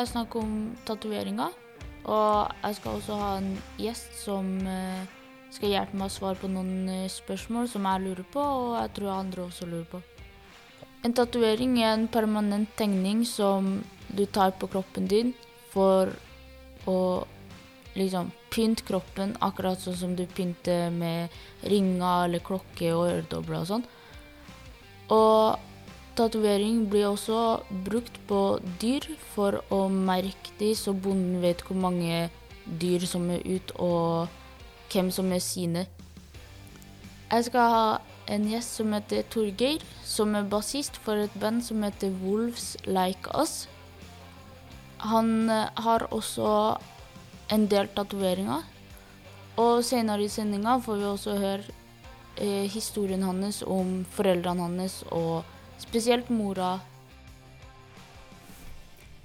jeg snakke om tatoveringa. Og jeg skal også ha en gjest som eh, skal hjelpe meg å svare på noen eh, spørsmål som jeg lurer på, og jeg tror andre også lurer på. En tatovering er en permanent tegning som du tar på kroppen din for å liksom pynte kroppen akkurat sånn som du pynter med ringer eller klokke og øredobler og sånn. Og tatovering blir også brukt på dyr for å merke de, så bonden vet hvor mange dyr som er ute, og hvem som er sine. Jeg skal ha en gjest som heter Torgeir, som er bassist for et band som heter Wolves Like Us. Han eh, har også en del tatoveringer. Og senere i sendinga får vi også høre eh, historien hans om foreldrene hans og spesielt mora.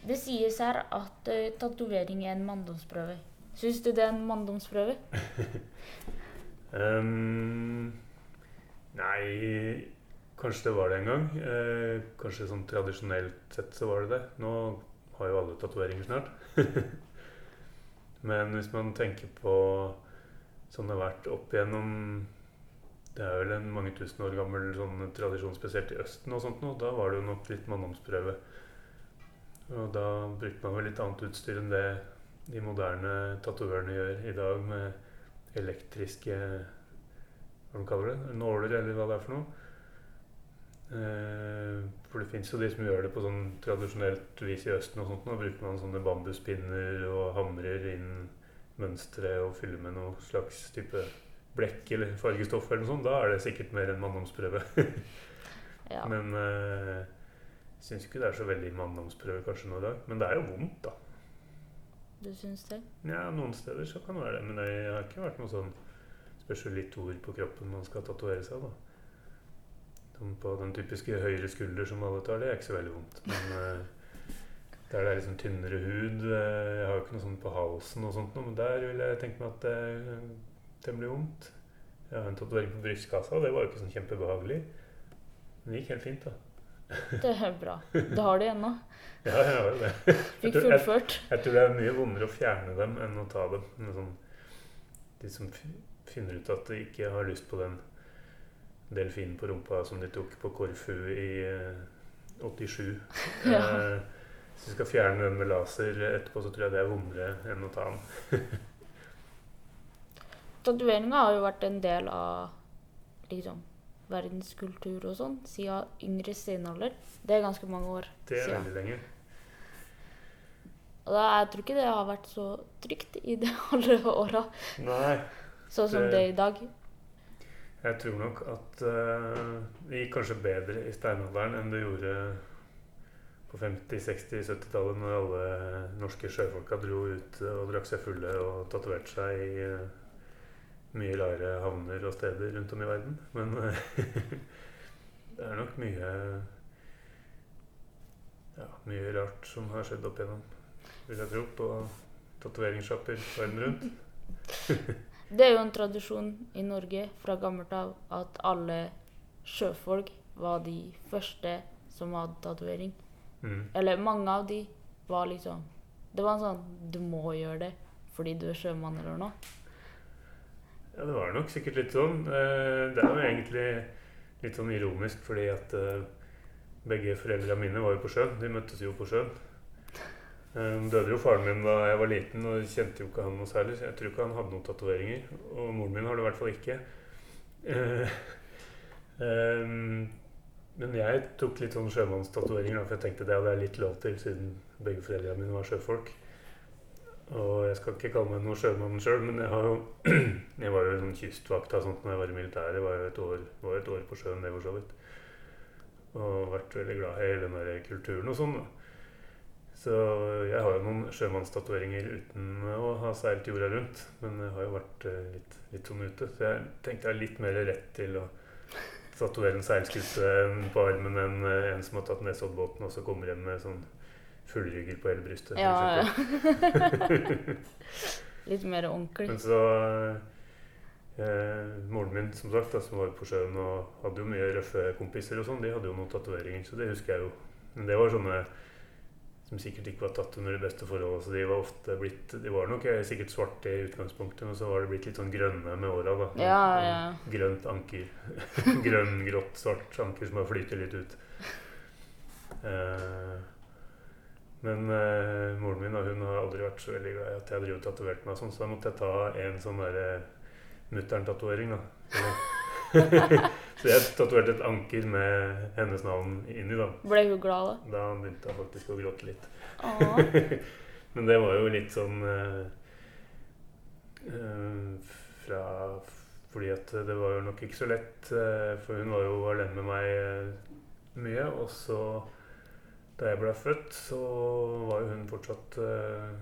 Det sies her at uh, tatovering er en manndomsprøve. Syns du det er en manndomsprøve? um, nei, kanskje det var det en gang. Eh, kanskje sånn tradisjonelt sett så var det det. Nå har jo alle tatoveringer snart. Men hvis man tenker på sånn det har vært opp igjennom Det er vel en mange tusen år gammel sånn tradisjon, spesielt i Østen og sånt nå. Da var det jo nok litt manndomsprøve. Og da brukte man vel litt annet utstyr enn det de moderne tatovørene gjør i dag, med elektriske Hva de kaller det? Nåler, eller hva det er for noe. Eh, for det fins jo de som gjør det på sånn tradisjonelt vis i Østen. og sånt. Da bruker man sånne bambuspinner og hamrer inn mønstre og fyller med noe slags type blekk eller fargestoff eller noe sånt. Da er det sikkert mer en manndomsprøve. Ja. Men jeg jeg syns ikke det er så veldig manndomsprøve kanskje nå i dag. Men det er jo vondt, da. Du syns det? Ja, noen steder så kan det være det. Men det har ikke vært noe sånn Spørs jo litt ord på kroppen man skal tatovere seg, da. Som på den typiske høyre skulder som alle tar, det er ikke så veldig vondt. Men eh, der det er liksom tynnere hud eh, Jeg har jo ikke noe sånt på halsen og sånt, men der vil jeg tenke meg at det er temmelig vondt. Jeg har en tatovering på brystkassa, og det var jo ikke sånn kjempebehagelig. Men det gikk helt fint, da. Det er bra. Du har det ennå. Ja, jeg har jo det. Fikk tror- jeg- fullført. Jeg tror det er mye vondere å fjerne dem enn å ta dem. Sånn, de som finner ut at de ikke har lyst på den delfinen på rumpa som de tok på Korfu i eh, 87 Ja. eh, Hvis de skal fjerne den med laser etterpå, så tror jeg det er vondere enn å ta den. Tatoveringa har jo vært en del av liksom, verdenskultur og sånn siden yngre steinalder. Det er ganske mange år Det er siden. veldig lenge. Og da, jeg tror ikke det har vært så trygt i de alle åra, sånn som Det- er i dag. jeg tror nok at uh, det gikk kanskje bedre i steinalderen enn det gjorde på 50-, 60-, 70-tallet, når alle norske sjøfolka dro ut og drakk seg fulle og tatoverte seg i eh, mye rare havner og steder rundt om i verden. Men eh, det er nok mye ja, mye rart som har skjedd opp igjennom, vil jeg tro, på tatoveringssjapper verden rundt. Det er jo en tradisjon i Norge fra gammelt av at alle sjøfolk var de første som hadde tatovering. Mm. Eller mange av de var liksom Det var en sånn Du må gjøre det fordi du er sjømann eller noe. Ja, det var nok sikkert litt sånn. Eh, Det er jo egentlig litt sånn ironisk, fordi at eh, begge foreldra mine var jo på sjøen. De møttes jo på sjøen. Eh, Døde jo faren min da jeg var liten, og kjente jo ikke han noe særlig. Jeg tror ikke han hadde noen tatoveringer. Og moren min har det i hvert fall ikke. Men jeg tok litt sånn sjømannstatoveringer, for jeg tenkte det hadde jeg litt lov til, siden begge foreldra mine var sjøfolk. Og jeg skal ikke kalle meg noen sjømann sjøl, men jeg jo jeg var jo sånn kystvakt og sånt når jeg var i militæret. Jeg var jo et år, var et år på sjøen, det for så vidt. Og vært veldig glad i hele den der kulturen og sånn. Så jeg har jo noen sjømannstatoveringer uten å ha seilt jorda rundt. Men jeg har jo vært eh, litt, litt sånn ute. Så jeg tenkte jeg har litt mer rett til å tatovere en seilskute på armen enn eh, en som har tatt Nesoddbåten og så kommer hjem med sånn fullrygger på hele brystet. Ja, ja. Litt mer ordentlig. Men så eh, Moren min som sagt, da, som var på sjøen og hadde jo mye røffe kompiser, og sånn, de hadde jo noen tatoveringer, så det husker jeg jo. Men det var sånne som sikkert ikke var tatt under de beste forhold. Så de var ofte blitt De var nok eh, sikkert svarte i utgangspunktet, men så var de blitt litt sånn grønne med åra. da. Ja, ja. Grønt anker. Grønn, grått, svart anker som har flytet litt ut. Eh, men eh, moren min hun har aldri vært så veldig glad i at jeg driver og tatoverte meg sånn, så da måtte jeg ta en sånn derre mutter'n-tatovering, da. så jeg tatoverte et anker med hennes navn inni, da. Ble hun glad da? Da begynte jeg faktisk å gråte litt. Men det var jo litt sånn eh, eh, fra Fordi at det var jo nok ikke så lett, eh, for hun var jo alene med meg eh, mye. Og så, da jeg ble født, så var jo hun fortsatt eh,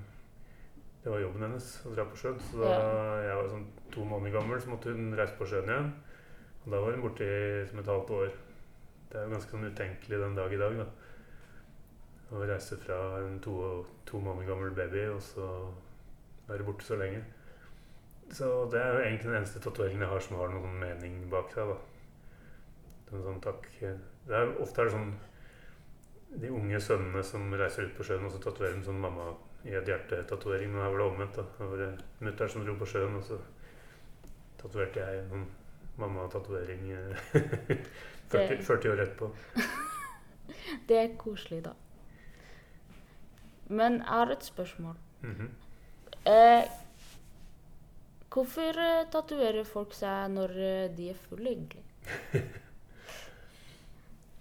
Det var jobben hennes å dra på sjøen. Så da jeg var sånn to måneder gammel, så måtte hun reise på sjøen igjen. Og da var hun borte i som et halvt år. Det er jo ganske sånn utenkelig den dag i dag, da. Å reise fra en to, to måneder gammel baby og så være borte så lenge. Så det er jo egentlig den eneste tatoveringen jeg har som har noen mening bak seg. da. En sånn takk. Det er, ofte er det sånn de unge sønnene som reiser ut på sjøen, og så tatoverer de sånn mamma i et hjerte-tatovering. Men her var det omvendt. da. Det var mutter'n som dro på sjøen, og så tatoverte jeg noen mamma-tatovering eh, 40, 40 år etterpå. Det er koselig, da. Men jeg har et spørsmål. Mhm. Eh, hvorfor eh, tatoverer folk seg når eh, de er fulle, egentlig?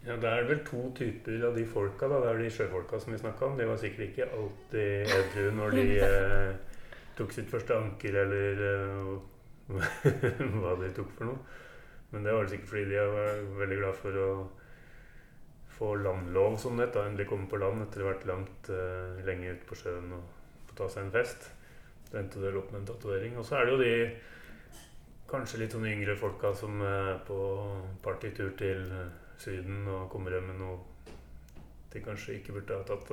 Ja, Det er vel to typer av de folka. da. Det er de sjøfolka som vi snakka om. De var sikkert ikke alltid edru når de eh, tok sitt første anker, eller eh, hva de tok for noe. Men det var det sikkert fordi de var veldig glad for å få landlov, som det het. Endelig komme på land etter å ha vært langt eh, lenge ute på sjøen og få ta seg en fest. Så endte det opp med en tatovering. Og så er det jo de kanskje litt sånn yngre folka som er på partytur til eh, Syden og kommer hjem med noe de kanskje ikke burde ha tatt.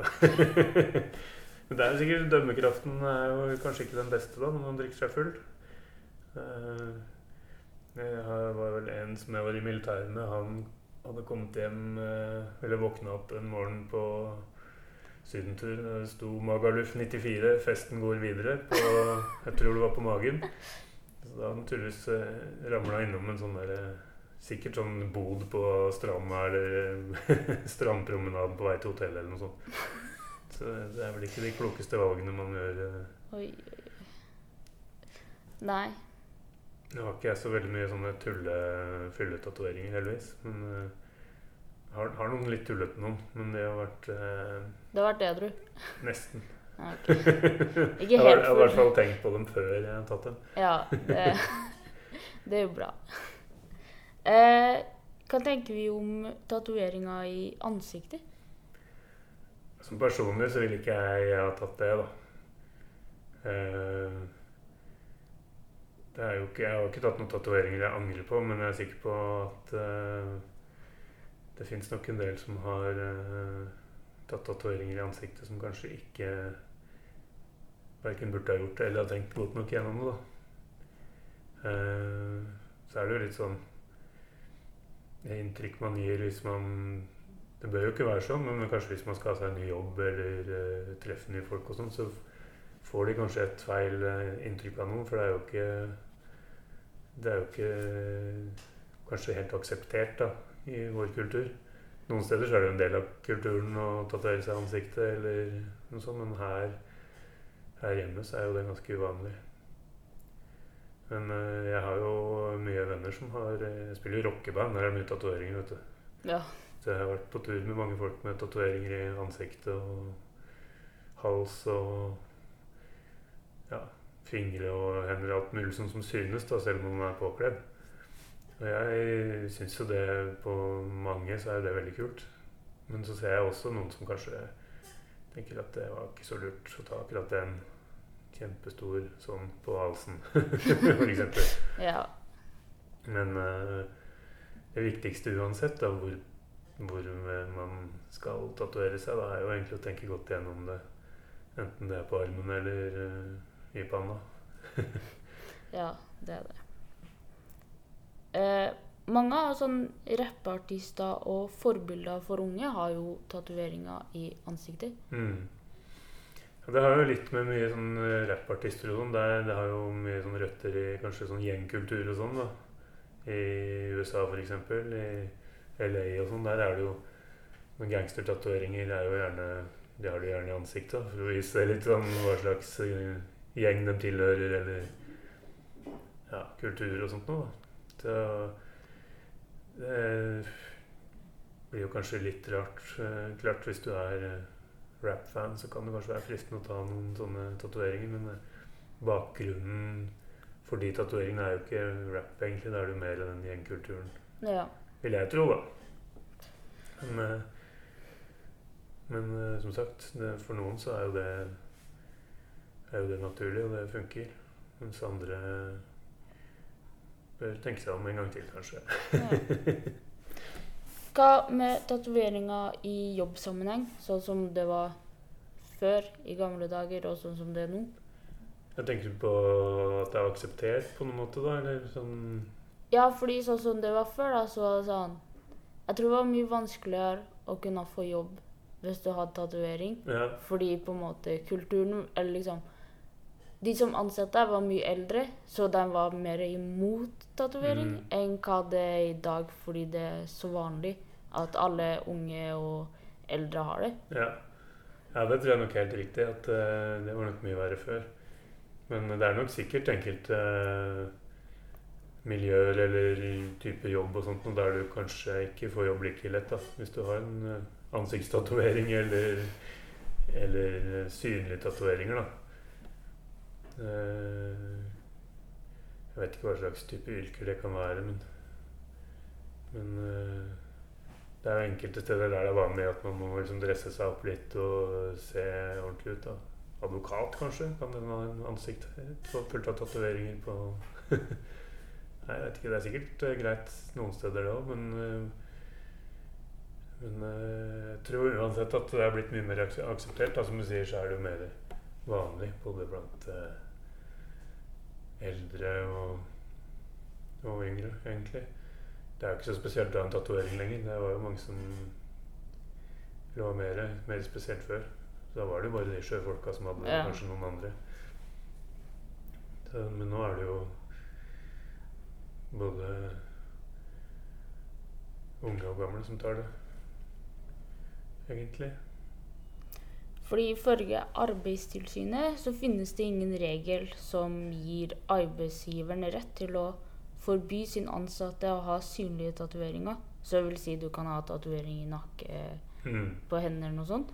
Men det er jo sikkert dømmekraften er jo kanskje ikke den beste da, når man drikker seg full. Eh, Jeg var vel en som jeg var i militæret med, han hadde kommet hjem eh, Eller våkna opp en morgen på sydentur. Det sto Magaluf 94, festen går videre. På, jeg tror det var på magen. Så da han tydeligvis eh, ramla innom en sånn der eh, Sikkert sånn bod på stranda eller eh, strandpromenaden på vei til hotellet eller noe sånt. Så det er vel ikke de klokeste valgene man gjør. eh. Oi. Nei. Nå har ikke jeg så veldig mye sånne tulle fylletatoveringer, heldigvis. Men uh, har, har noen litt tullete noen. Men det har vært uh, Det har vært edru. nesten. Okay. ok. Ikke Jeg har, jeg har i hvert fall tenkt på dem før jeg har tatt dem. Ja, det, det er jo bra. Eh, hva tenker vi om tatoveringa i ansiktet? Som personlig så ville ikke jeg ha tatt det, da. Eh, det ikke, jeg har ikke tatt noen tatoveringer jeg angrer på, men jeg er sikker på at eh, det fins nok en del som har eh, tatt tatoveringer i ansiktet som kanskje ikke verken burde ha gjort det eller har tenkt godt nok gjennom det. da. Så er det jo litt sånn inntrykk man gir hvis man det bør jo ikke være sånn, men kanskje hvis man skal ha seg en ny jobb eller uh, treffe nye folk, og sånn, så får de kanskje et feil eh, inntrykk av noen. For det er jo ikke Det er jo ikke kanskje helt akseptert da, i vår kultur. Noen steder så er det jo en del av kulturen å tatovere seg i ansiktet, eller noe sånt, men her, her hjemme så er jo det ganske uvanlig. Men eh, jeg har jo mye venner som har eh, Jeg spiller jo rockeband, der er det mye tatoveringer, vet du. Ja. Så jeg har vært på tur med mange folk med tatoveringer i ansiktet og hals og ja, fingre og hender alt mulig sånn som synes, da, selv om man er påkledd. Og jeg syns jo det på mange så er det veldig kult. Men så ser jeg også noen som kanskje tenker at det var ikke så lurt å ta akkurat den kjempestor sånn på halsen, eksempel. ja. Men uh, det viktigste uansett, da, hvor, hvor eh, man skal tatovere seg, da, er jo egentlig å tenke godt gjennom det. Enten det er på armen eller uh, i panna. Ja, det er det. Uh, mange av sånn rappeartister og forbilder for unge har jo tatoveringer i ansiktet. Mm. Det har jo litt med mye sånn eh, rappartister og sånn. Det, det har jo mye sånn røtter i kanskje sånn gjengkultur og sånn, da. I USA eksempel. I LA og sånn. Der er det jo noen Gangstertatoveringer er jo gjerne De har det gjerne i ansiktet da, for å vise litt sånn hva slags eh, gjeng de tilhører, eller ja, kultur og sånt noe. da. Så det blir jo kanskje litt rart. eh, Klart hvis du er eh, rap-fan, så kan det kanskje være fristende å ta noen sånne tatoveringer, men eh, bakgrunnen for de tatoveringene er jo ikke rap, egentlig. Da er det jo mer den gjengkulturen, Ja. vil jeg tro, da. Men, eh, men eh, som sagt, det, for noen så er jo det er jo det naturlig, og det funker. Mens andre bør tenke seg om en gang til, kanskje. ja. Hva med tatoveringer i jobbsammenheng, sånn som det var før i gamle dager, og sånn som det er nå? Jeg tenker på at det er akseptert på noen måte, da? Eller sånn Ja, fordi sånn som det var før, da, så var det sånn Jeg tror det var mye vanskeligere å kunne få jobb hvis du hadde tatovering. Ja. Fordi på en måte kulturen Eller liksom De som ansatte var mye eldre, så de var mer imot tatovering Mm. enn hva det er i dag, fordi det er så vanlig at alle unge og eldre har det. Ja. ja, det tror jeg nok helt riktig. At uh, det var nok mye verre før. Men det er nok sikkert enkelte uh, miljøer eller type jobb og sånt, der du kanskje ikke får jobb like lett. da. Hvis du har en uh, ansiktstatovering eller, eller synlige tatoveringer, jeg vet ikke hva slags type yrker det kan være, men, men det er enkelte steder der det er vanlig at man må liksom dresse seg opp litt og se ordentlig ut. da. Advokat, kanskje? Kan den ha en ansikt fullt av tatoveringer på Nei, jeg vet ikke. Det er sikkert eh, greit noen steder, det òg, men eh, Men eh, jeg tror uansett at det er blitt mye mer akseptert. Da, som du sier, så er det jo mer vanlig både blant eldre og, og yngre, egentlig. Det er jo ikke så spesielt å ha en tatovering lenger. Det var jo mange som Det var mer, mer spesielt før. Så da var det jo bare de sjøfolka som hadde det, Ja. kanskje noen andre. Så, men nå er det jo både unge og gamle som tar det, egentlig. Fordi ifølge Arbeidstilsynet så finnes det ingen regel som gir arbeidsgiveren rett til å forby sin ansatte å ha synlige tatoveringer. Så det vil si du kan ha tatovering i nakke, Mm. på hendene eller noe sånt.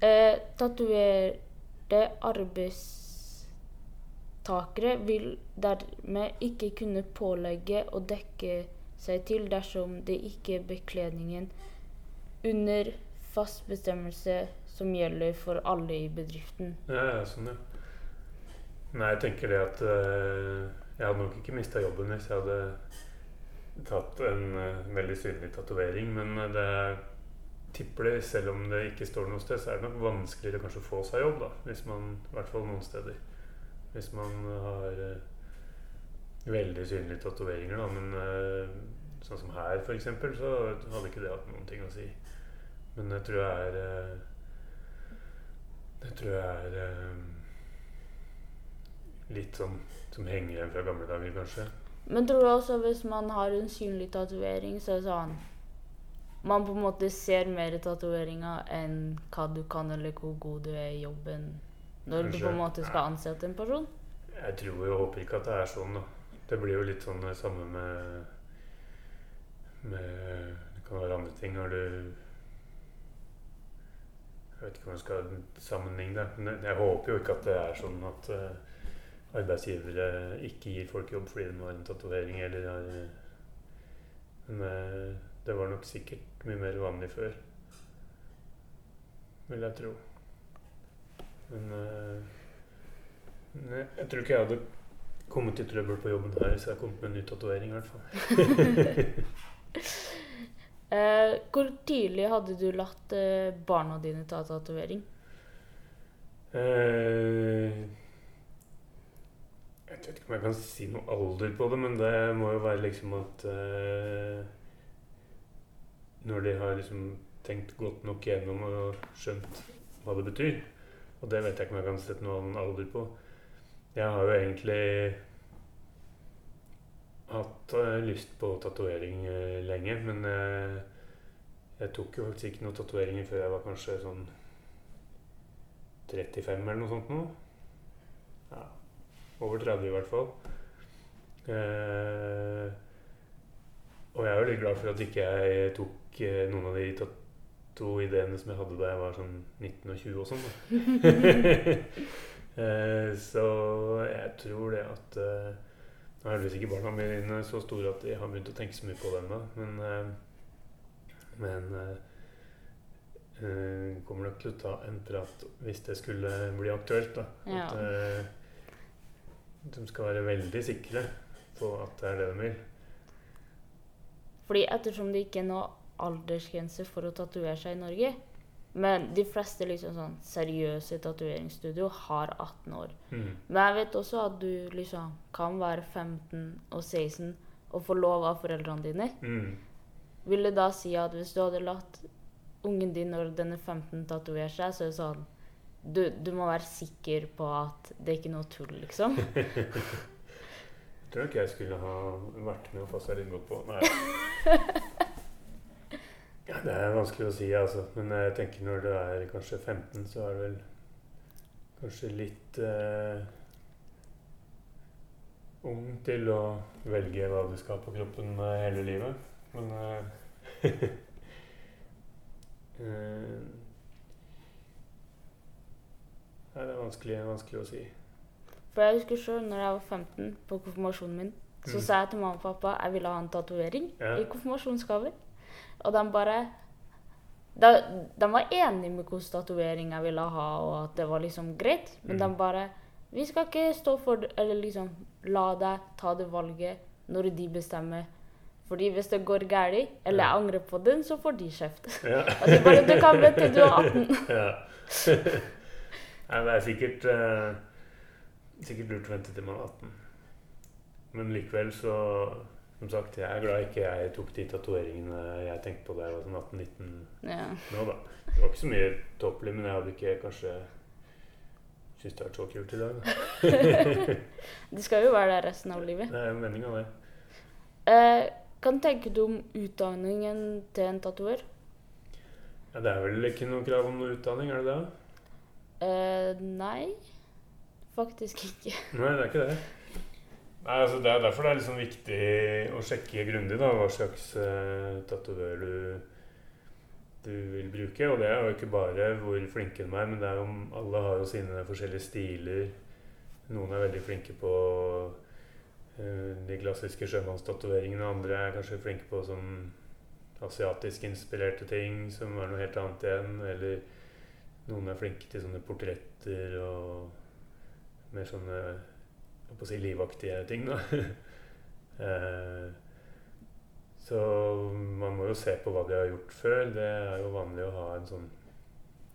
Eh, Tatoverte arbeidstakere vil dermed ikke kunne pålegge å dekke seg til dersom det ikke er bekledningen under fast bestemmelse som gjelder for alle i bedriften. Ja, ja, sånn, ja. Nei, jeg tenker det at eh, Jeg hadde nok ikke mista jobben hvis jeg hadde tatt en uh, veldig synlig tatovering, men eh, det tipper det, selv om det ikke står noe sted, så er det nok vanskeligere kanskje å få seg jobb, da. Hvis man, I hvert fall noen steder. Hvis man har uh, veldig synlige tatoveringer, da. Men uh, sånn som her, eksempel, så hadde ikke det hatt noen ting å si. Men jeg tror jeg er Det tror jeg er litt sånn som henger igjen fra gamle dager, kanskje. Men tror du også hvis man har en synlig tatovering, så er det sånn Man på en måte ser mer tatoveringa enn hva du kan, eller hvor god du er i jobben når du på en måte skal ansette en person? Jeg tror og håper ikke at det er sånn, da. Det blir jo litt sånn det samme med med Det kan være andre ting når du Jeg vet ikke om jeg skal sammenligne det, men jeg håper jo ikke at det er sånn at eh, arbeidsgivere ikke gir folk jobb fordi de har en tatovering eller har eh, Men eh, det var nok sikkert mye mer vanlig før. Vil jeg tro. Men eh, Nei, jeg tror ikke jeg hadde kommet i trøbbel på jobben her hvis jeg hadde kommet med en ny tatovering. i hvert fall. uh, hvor tidlig hadde du latt uh, barna dine ta tatovering? Eh, Jeg vet ikke om jeg kan si noe alder på det, men det må jo være liksom at uh, Når de har liksom tenkt godt nok gjennom og skjønt hva det betyr. Og det vet jeg ikke om jeg kan sette noen alder på. Jeg har jo egentlig hatt uh, lyst på tatovering uh, lenge, men uh, jeg tok jo faktisk ikke noen tatoveringer før jeg var kanskje sånn 35 eller noe sånt nå. Ja, over 30 i hvert fall. Eh, og jeg er veldig glad for at ikke jeg tok eh, noen av de to ideene som jeg hadde da jeg var sånn 19 og 20 og sånn. da. eh, så jeg tror det at Nå er heldigvis ikke barna mine så store at de har begynt å tenke så mye på det ennå, men, men kommer nok til å ta en prat hvis det skulle bli aktuelt. da. Ja. At de skal være veldig sikre på at det er det de vil. Fordi ettersom det ikke er noe aldersgrense for å tatovere seg i Norge, men de fleste liksom sånn seriøse tatoveringsstudio har 18 år. Mm. Men jeg vet også at du liksom kan være 15 og 16 og få lov av foreldrene dine. Mm. Vil det da si at hvis du hadde latt ungen din når den er 15 tatovere seg, så er det sånn du, du må være sikker på at det er ikke noe tull, liksom. Jeg tror ikke jeg skulle ha vært med og passa litt godt på. Nei. Ja, det er vanskelig å si, altså. Men jeg tenker når du er kanskje 15, så er det vel kanskje litt eh, ung til å velge hva du skal ha på kroppen eh, hele livet. Men eh, eh, Nei, det er vanskelig, vanskelig å si. For jeg husker sjøl når jeg var 15, på konfirmasjonen min, så Mm. sa jeg til mamma og pappa jeg ville ha en tatovering Ja. i konfirmasjonsgave. Og de bare de, de var enige med hvilken tatovering jeg ville ha, og at det var liksom greit. Men Mm. de bare Vi skal ikke stå for det, eller liksom la deg ta det valget når de bestemmer. Fordi hvis det går galt, eller jeg angrer på den, så får de kjeft. Ja. Og de bare Du kan vente til du er 18. ja. Nei, det er sikkert eh, Sikkert lurt å vente til man er 18. Men likevel så Som sagt, jeg er glad ikke jeg tok de tatoveringene jeg tenkte på da jeg var sånn 18-19 Ja. nå, da. Det var ikke så mye tåpelig, men jeg hadde ikke kanskje syntes det var så kult i dag. Da. du skal jo være der resten av livet. Det er jo meninga, det. Eh, hva tenke du om utdanningen til en tatover? Ja, det er vel ikke noe krav om noe utdanning, er det det? Eh, nei, faktisk ikke. Nei, det er ikke det. Nei, altså Det er derfor det er liksom viktig å sjekke grundig da, hva slags uh, tatovør du, du vil bruke. Og det er jo ikke bare hvor flinke de er, men det er jo, alle har jo sine forskjellige stiler. Noen er veldig flinke på uh, de klassiske sjømannstatoveringene. Andre er kanskje flinke på sånn asiatisk inspirerte ting, som er noe helt annet igjen. Eller noen er flinke til sånne portretter og mer sånne jeg å si livaktige ting, da. eh, så man må jo se på hva de har gjort før. Det er jo vanlig å ha en sånn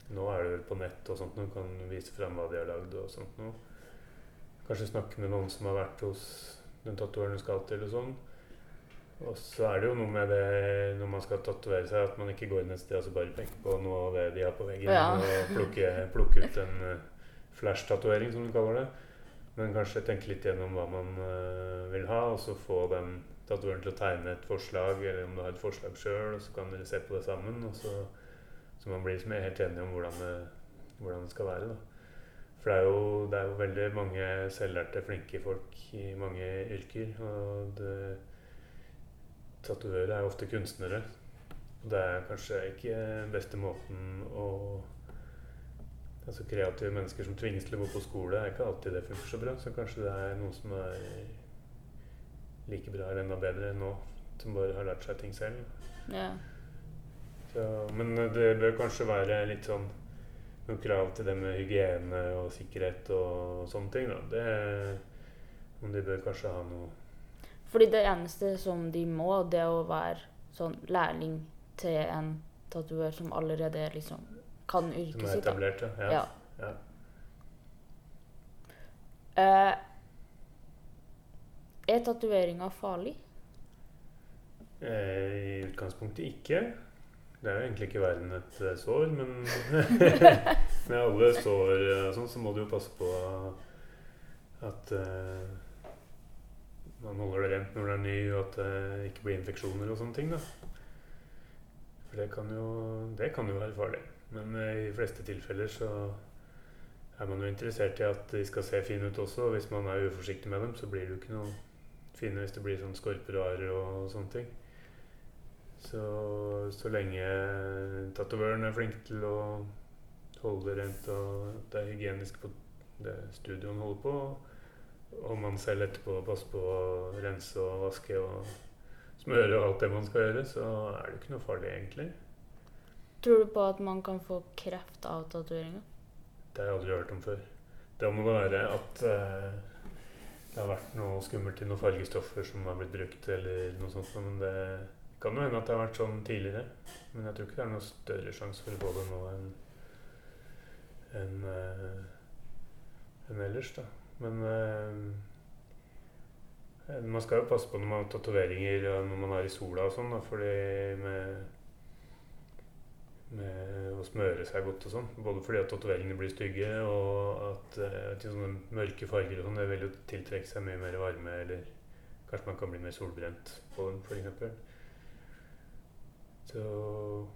Nå er det vel på nett og sånt noe, kan vise fram hva de har lagd og sånt noe. Kanskje snakke med noen som har vært hos den tatovøren du skal til og sånn. Og så er det jo noe med det når man skal tatovere seg, at man ikke går inn et sted og så bare peker på noe av det de har på veggen, Ja. og plukker, plukker ut en uh, flash-tatovering, som du kaller det. Men kanskje tenke litt gjennom hva man uh, vil ha, og så få den tatoveren til å tegne et forslag, eller om du har et forslag sjøl, og så kan dere se på det sammen. Og så, så man blir liksom helt enige om hvordan det, hvordan det skal være. Da. For det er, jo, det er jo veldig mange selvlærte, flinke folk i mange yrker. Og det, tatovører er ofte kunstnere. Og det er kanskje ikke beste måten å Altså Kreative mennesker som tvinges til å gå på skole, er ikke alltid det funker så bra. Så kanskje det er noen som er like bra eller enda bedre nå, som bare har lært seg ting selv. Ja. Så, men det bør kanskje være litt sånn noen krav til det med hygiene og sikkerhet og sånne ting. da. Det, men de bør kanskje ha noe Fordi det eneste som de må, det er å være sånn lærling til en tatovør som allerede liksom kan yrket sitt. Som er etablert. Ja. Ja. ja. Uh, Er tatoveringa farlig? Eh, I utgangspunktet ikke. Det er jo egentlig ikke verden et eh, sår, men med alle sår og sånn, så må du jo passe på at eh, man holder det rent når det er ny, og at det ikke blir infeksjoner og sånne ting. da. For det kan jo, det kan jo være farlig. Men eh, i de fleste tilfeller så er man jo interessert i at de skal se fine ut også. Og hvis man er uforsiktig med dem, så blir det jo ikke noe fine hvis det blir sånn skorper og arr og sånne ting. Så så lenge tatovøren er flink til å holde det rent og det er hygienisk på det studioen holder på, og man selv etterpå passer på å rense og vaske og smøre og alt det man skal gjøre, så er det ikke noe farlig, egentlig. Tror du på at man kan få kreft av tatoveringa? Det har jeg aldri hørt om før. Det må være at eh, det har vært noe skummelt i noen fargestoffer som har blitt brukt, eller noe sånt. Men det kan jo hende at det har vært sånn tidligere. Men jeg tror ikke det er noe større sjanse for å få det nå enn en, en enn ellers, da. Men eh, man skal jo passe på når man har tatoveringer og når man er i sola og sånn, fordi med med å smøre seg godt og sånn. Både fordi at tatoveringene blir stygge, og at eh, sånne mørke farger og sånn, det vil jo tiltrekke seg mye mer varme, eller kanskje man kan bli mer solbrent på den, f.eks. Så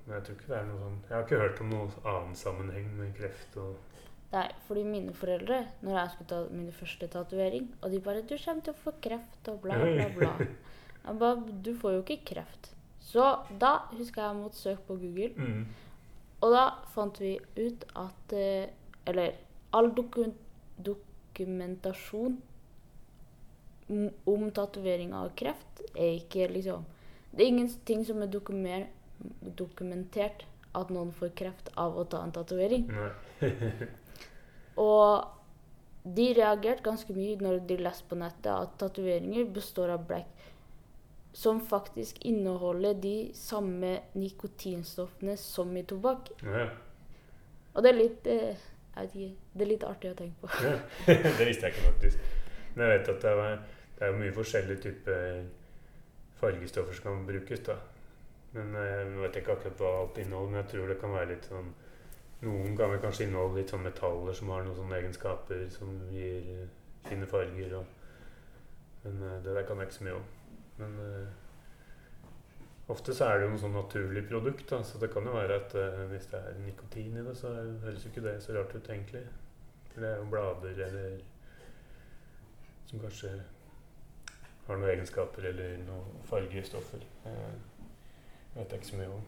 Men jeg tror ikke det er noe sånn Jeg har ikke hørt om noen annen sammenheng med kreft og Nei, fordi mine foreldre, når jeg skulle ta min første tatovering, og de bare 'Du kommer til å få kreft', og bla, bla, bla. Jeg bare 'Du får jo ikke kreft'. Så da husker jeg måtte søke på Google, mm. og da fant vi ut at eh, Eller all doku dokumentasjon om tatovering av kreft er ikke liksom Det er ingenting som er dokumer, dokumentert at noen får kreft av å ta en tatovering. Og de reagerte ganske mye når de leste på nettet at tatoveringer består av black som faktisk inneholder de samme nikotinstoffene som i tobakk. Ja. Og det er litt eh, Jeg vet ikke. Det er litt artig å tenke på. Ja. det visste jeg ikke faktisk. Men jeg vet at det er, det er mye forskjellige typer fargestoffer som kan brukes. da. Men eh, jeg vet ikke akkurat hva alt inneholder, men jeg tror det kan være litt sånn Noen ganger kanskje inneholde litt sånn metaller som har noen sånne egenskaper som gir eh, fine farger. Og, men eh, det der kan jeg ikke så mye om. Men uh, ofte så er det jo noe sånn naturlig produkt, da, så det kan jo være at uh, hvis det er nikotin i det, så høres jo ikke det så rart ut, egentlig. For det er jo blader eller som kanskje har noen egenskaper eller noen fargerstoffer. Det uh, vet jeg ikke så mye om.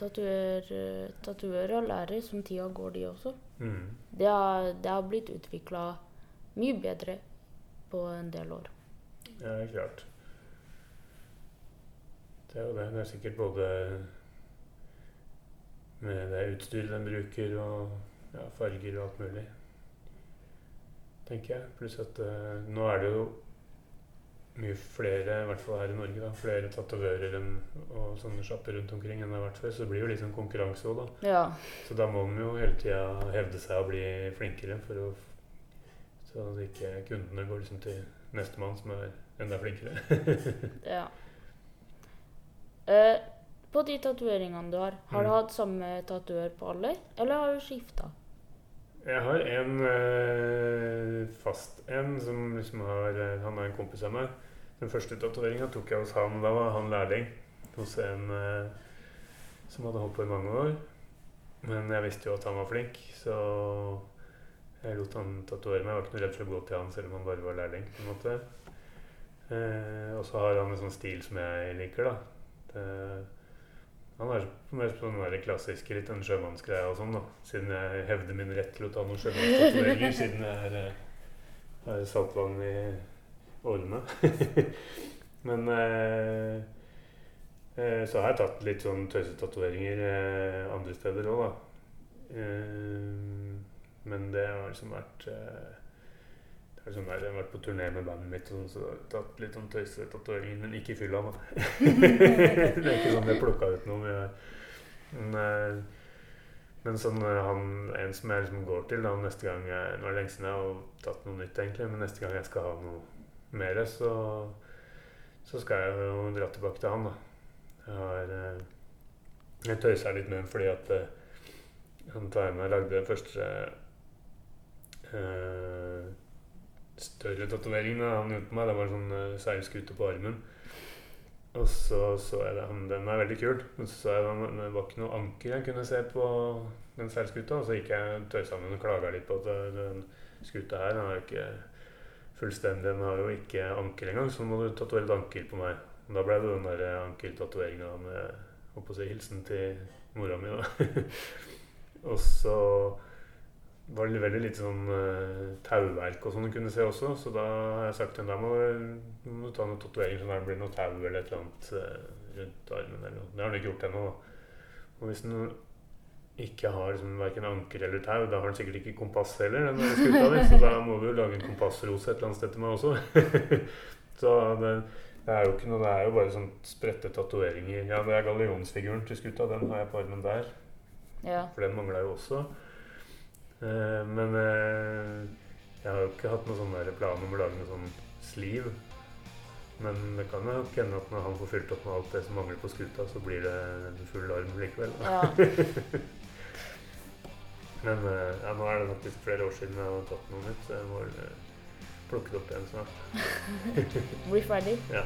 Tatuører lærer som tida går, de også. Mm. Det har, det har blitt utvikla mye bedre på en del år. Ja, klart. Det er jo det. Det er sikkert både med det utstyret den bruker, og ja, farger og alt mulig. Tenker jeg. Pluss at uh, nå er det jo mye flere, i hvert fall her i Norge, da, flere tatovører og sånne sjapper rundt omkring enn det har vært før. Så det blir jo litt sånn konkurranse òg, da. Ja. Så da må man jo hele tida hevde seg og bli flinkere for å Så at ikke kundene går liksom til nestemann som er enda flinkere. ja. Eh, på de tatoveringene du har, har du Mm. hatt samme tatuør på alle, eller har du skifta? Jeg har en eh, fast en som liksom har eh, Han er en kompis av meg. Den første tatoveringa tok jeg hos han. Da var han lærling hos en eh, som hadde holdt på i mange år. Men jeg visste jo at han var flink, så jeg lot han tatovere meg. Jeg var ikke noe redd for å gå til han selv om han bare var lærling. på en måte. Eh, og så har han en sånn stil som jeg liker, da. Det, han er mer på den klassiske, litt den sjømannsgreia og sånn, da. Siden jeg hevder min rett til å ta noen sjømannstatoveringer, siden jeg er, er har saltvann i årene. Men eh, eh, så har jeg tatt litt sånn tøysetatoveringer eh, andre steder òg, da. Eh, men det har liksom vært eh, det har liksom der, Jeg har vært på turné med bandet mitt, og så har jeg tatt litt sånn tøysetatoveringer, men ikke i fylla, da. det er ikke sånn jeg plukka ut noe. Men, men, eh, Men sånn eh, han, en som jeg liksom går til da neste gang jeg, Nå er det lenge siden jeg har tatt noe nytt, egentlig, men neste gang jeg skal ha noe mer, så, så skal jeg jo dra tilbake til han. da. Jeg har eh, Jeg tøysa litt med ham fordi at tar han og lagde den første eh, større tatoveringen han gjorde på meg. Det var en sånn uh, seilskute på armen. Og så så jeg det. Den er veldig kul. Men så så jeg den, det var ikke noe anker jeg kunne se på den seilskuta. Og så gikk jeg tøysa med den og klaga litt på at uh, den skuta her den er jo ikke fullstendig. Den har jo ikke anker engang, så nå må du tatovere et anker på meg. Da ble det den der ankeltatoveringa med Holdt på å si hilsen til mora mi, da. og så var det veldig lite sånn uh, tauverk og sånn du kunne se også. Så da har jeg sagt til henne da må du, ta noen tatoveringer at det blir noe tau eller et eller annet uh, rundt armen. eller noe. Det har hun ikke gjort ennå. Og hvis den ikke har liksom, verken anker eller tau, da har den sikkert ikke kompass heller. den skuta di, Så da må du lage en kompassrose et eller annet sted til meg også. så det, det, er jo ikke noe, det er jo bare sånn spredte tatoveringer. Ja, det er gallionsfiguren til skuta. Den har jeg på armen der. Ja. For den mangla jo også. Eh, men eh, jeg har jo ikke hatt noen sånn plan om å lage noe sånn sliv. Men det kan jo hende at når han får fylt opp med alt det som mangler på skuta, så blir det en full arm likevel. ja. Men eh, ja, nå er det faktisk flere år siden jeg har tatt noe nytt, så jeg må eh, plukke det opp igjen snart. Bli ferdig. Ja.